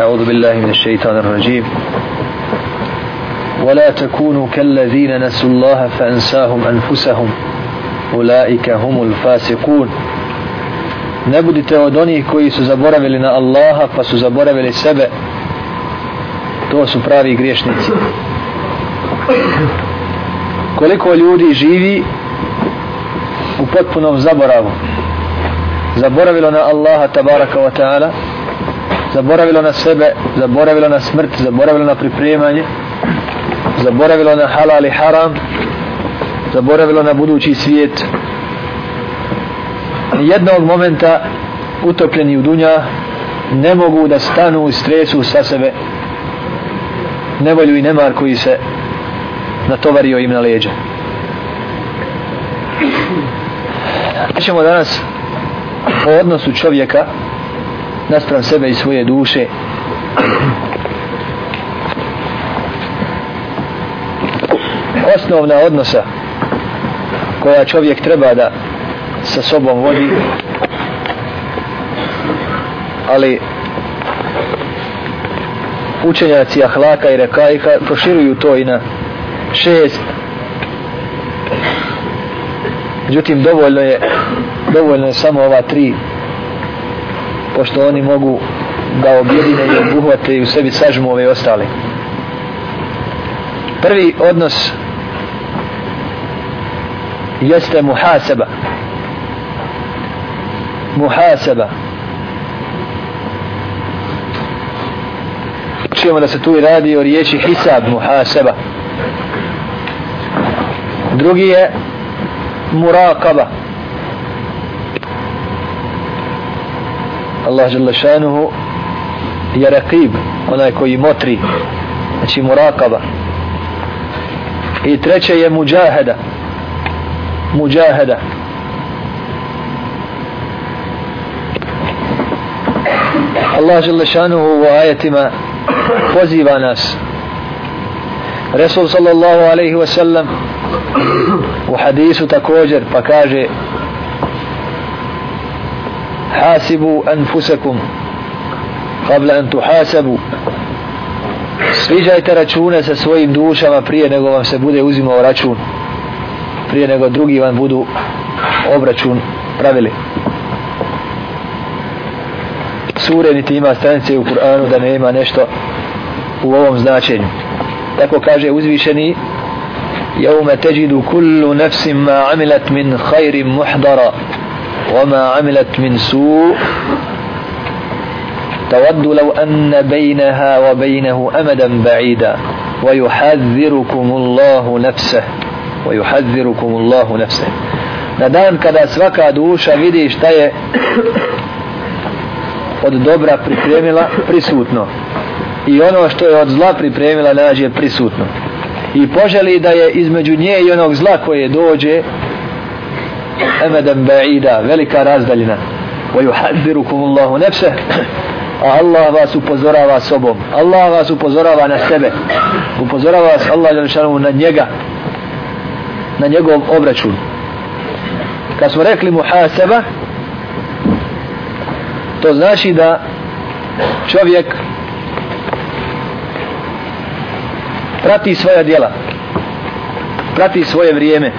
أعوذ بالله من الشيطان الرجيم ولا تكونوا كالذين نسوا الله فأنساهم أنفسهم أولئك هم الفاسقون نبدت ودوني كوي سزبورة بلنا الله فسزبورة لسبع to su pravi griješnici. Koliko ljudi živi u potpunom zaboravu. Zaboravilo na Allaha tabaraka wa ta'ala, zaboravilo na sebe, zaboravilo na smrt, zaboravilo na pripremanje, zaboravilo na halal i haram, zaboravilo na budući svijet. Jednog momenta utopljeni u dunja ne mogu da stanu i stresu sa sebe nevolju i nemar koji se natovario im na leđa. Mi ćemo danas o odnosu čovjeka naspram sebe i svoje duše osnovna odnosa koja čovjek treba da sa sobom vodi ali učenjaci ahlaka i rekaika proširuju to i na šest međutim dovoljno je dovoljno je samo ova tri pošto oni mogu da objedine i obuhvate i u sebi sažmu ove ostale. Prvi odnos jeste muhaseba. Muhaseba. Čujemo da se tu i radi o riječi hisab muhaseba. Drugi je muraqaba. Muraqaba. Allah žele šanuhu je rekib, onaj koji motri, znači murakaba. I treće je muđaheda. Muđaheda. Allah žele šanuhu u ajetima poziva nas. Resul sallallahu alaihi wasallam u hadisu također pa kaže حاسبوا أنفسكم قبل أن تحاسبوا Sviđajte račune sa svojim dušama prije nego vam se bude uzimao račun prije nego drugi vam budu obračun pravili sure niti ima stanice u Kur'anu da nema nešto u ovom značenju tako kaže uzvišeni jaume teđidu kullu nefsim ma amilat min hajrim muhdara وما عملت من سوء تود لو أن بينها وبينه أمدا بعيدا ويحذركم الله نفسه ويحذركم الله نفسه ندان كذا سفكا دوشا فيدي اشتاي od dobra pripremila prisutno i ono što je od zla pripremila nađe prisutno i poželi da je između nje i onog zla koje dođe emeden ba'ida, velika razdaljina. Wa yuhadzirukum Allahu nafsa. A Allah vas upozorava sobom. Allah vas upozorava na sebe. Upozorava vas Allah dželle šanu na njega. Na njegov obračun. Kad smo rekli muhasaba, to znači da čovjek prati svoja djela prati svoje vrijeme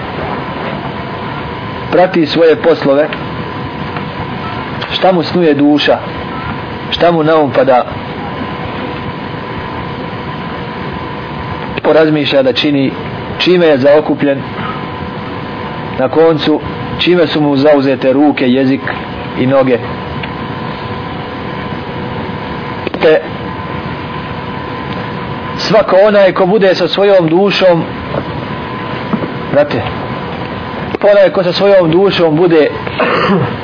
prati svoje poslove šta mu snuje duša šta mu na um pada porazmišlja da čini čime je zaokupljen na koncu čime su mu zauzete ruke, jezik i noge te svako onaj ko bude sa svojom dušom znate onaj ko sa svojom dušom bude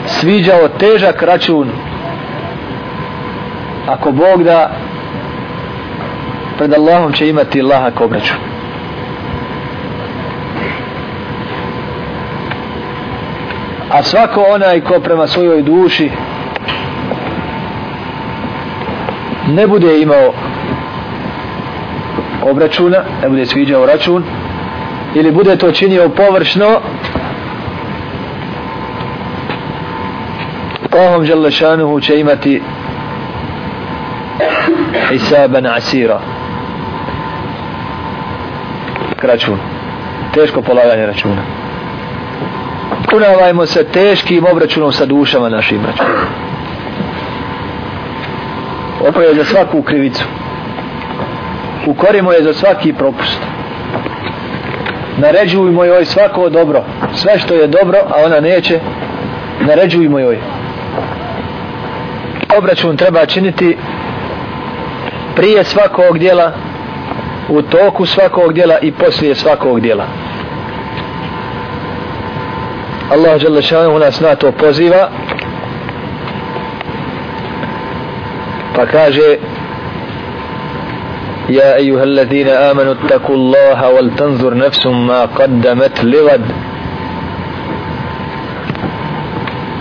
sviđao težak račun ako Bog da pred Allahom će imati lahak obračun a svako onaj ko prema svojoj duši ne bude imao obračuna, ne bude sviđao račun ili bude to činio površno Allahom Đalešanuhu će imati Hisaban Asira račun teško polaganje računa unavajmo se teškim obračunom sa dušama našim računom opravljaju za svaku krivicu ukorimo je za svaki propust naređujmo joj svako dobro sve što je dobro a ona neće naređujmo joj obračun treba činiti prije svakog dijela u toku svakog dijela i poslije svakog dijela Allah žele šalimu nas na to poziva pa kaže يا أيها الذين آمنوا اتقوا الله ولتنظر نفس ما قدمت لغد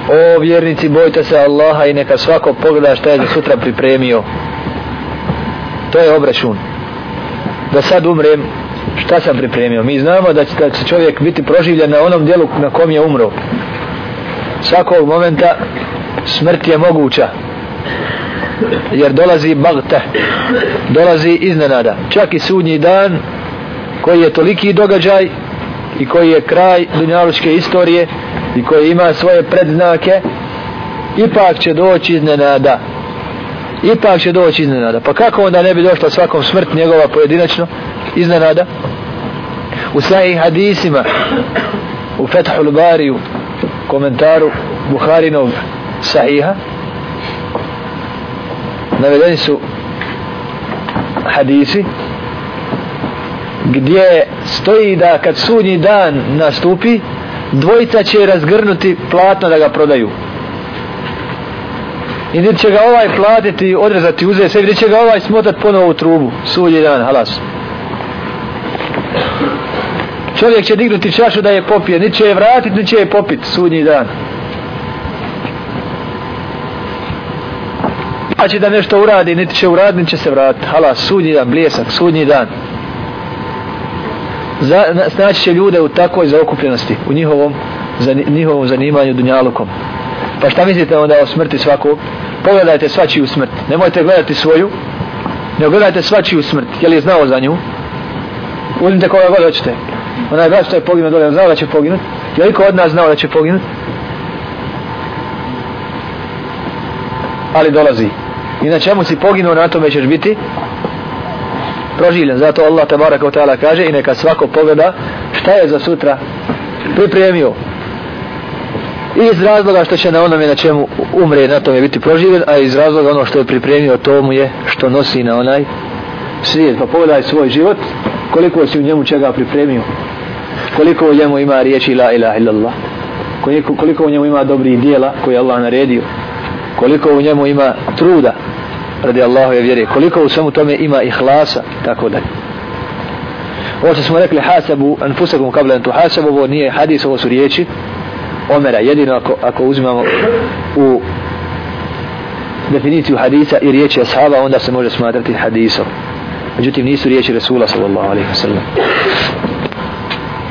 O vjernici, bojte se Allaha i neka svako pogleda šta je za sutra pripremio. To je obračun. Da sad umrem, šta sam pripremio? Mi znamo da će, da će čovjek biti proživljen na onom dijelu na kom je umro. Svakog momenta smrt je moguća. Jer dolazi bagta, dolazi iznenada. Čak i sudnji dan koji je toliki događaj i koji je kraj dunjalučke istorije, i koji ima svoje predznake ipak će doći iznenada ipak će doći iznenada pa kako onda ne bi došla svakom smrt njegova pojedinačno iznenada u sahih hadisima u Fethul Bariju komentaru Buharinov sahiha navedeni su hadisi gdje stoji da kad sudnji dan nastupi dvojica će razgrnuti platno da ga prodaju i niti će ga ovaj platiti odrezati uze se niti će ga ovaj smotati ponovo u trubu sudje dan halas čovjek će dignuti čašu da je popije niti će je vratiti niti će je popiti sudnji dan pa će da nešto uradi niti će uraditi niti će se vratiti halas sudnji dan bljesak sudnji dan znaći će ljude u takoj zaokupljenosti, u njihovom, zani, njihovom zanimanju dunjalukom. Pa šta mislite onda o smrti svaku? Pogledajte svačiju smrt. Nemojte gledati svoju, ne gledajte svačiju smrt. Je li je znao za nju? Uzmite koga god hoćete. Ona je što je poginut dole, znao da će poginut. Je li ko od nas znao da će poginut? Ali dolazi. I na čemu si poginuo, na tome ćeš biti proživljen. Zato Allah tabaraka wa ta'ala kaže i neka svako pogleda šta je za sutra pripremio. I iz razloga što će na onome na čemu umre na tome biti proživljen, a iz razloga ono što je pripremio tomu je što nosi na onaj svijet. Pa pogledaj svoj život, koliko si u njemu čega pripremio. Koliko u njemu ima riječi la ilaha illallah. Koliko, koliko u njemu ima dobrih dijela koje Allah naredio. Koliko u njemu ima truda radi Allahove vjere koliko u svemu tome ima ihlasa tako da ovo što smo rekli hasabu anfusakum kabla entu hasabu ovo nije hadis ovo su riječi Omera jedino ako, ako uzimamo u definiciju hadisa i riječi ashaba onda se može smatrati hadisom međutim nisu riječi Resula sallallahu alaihi wa sallam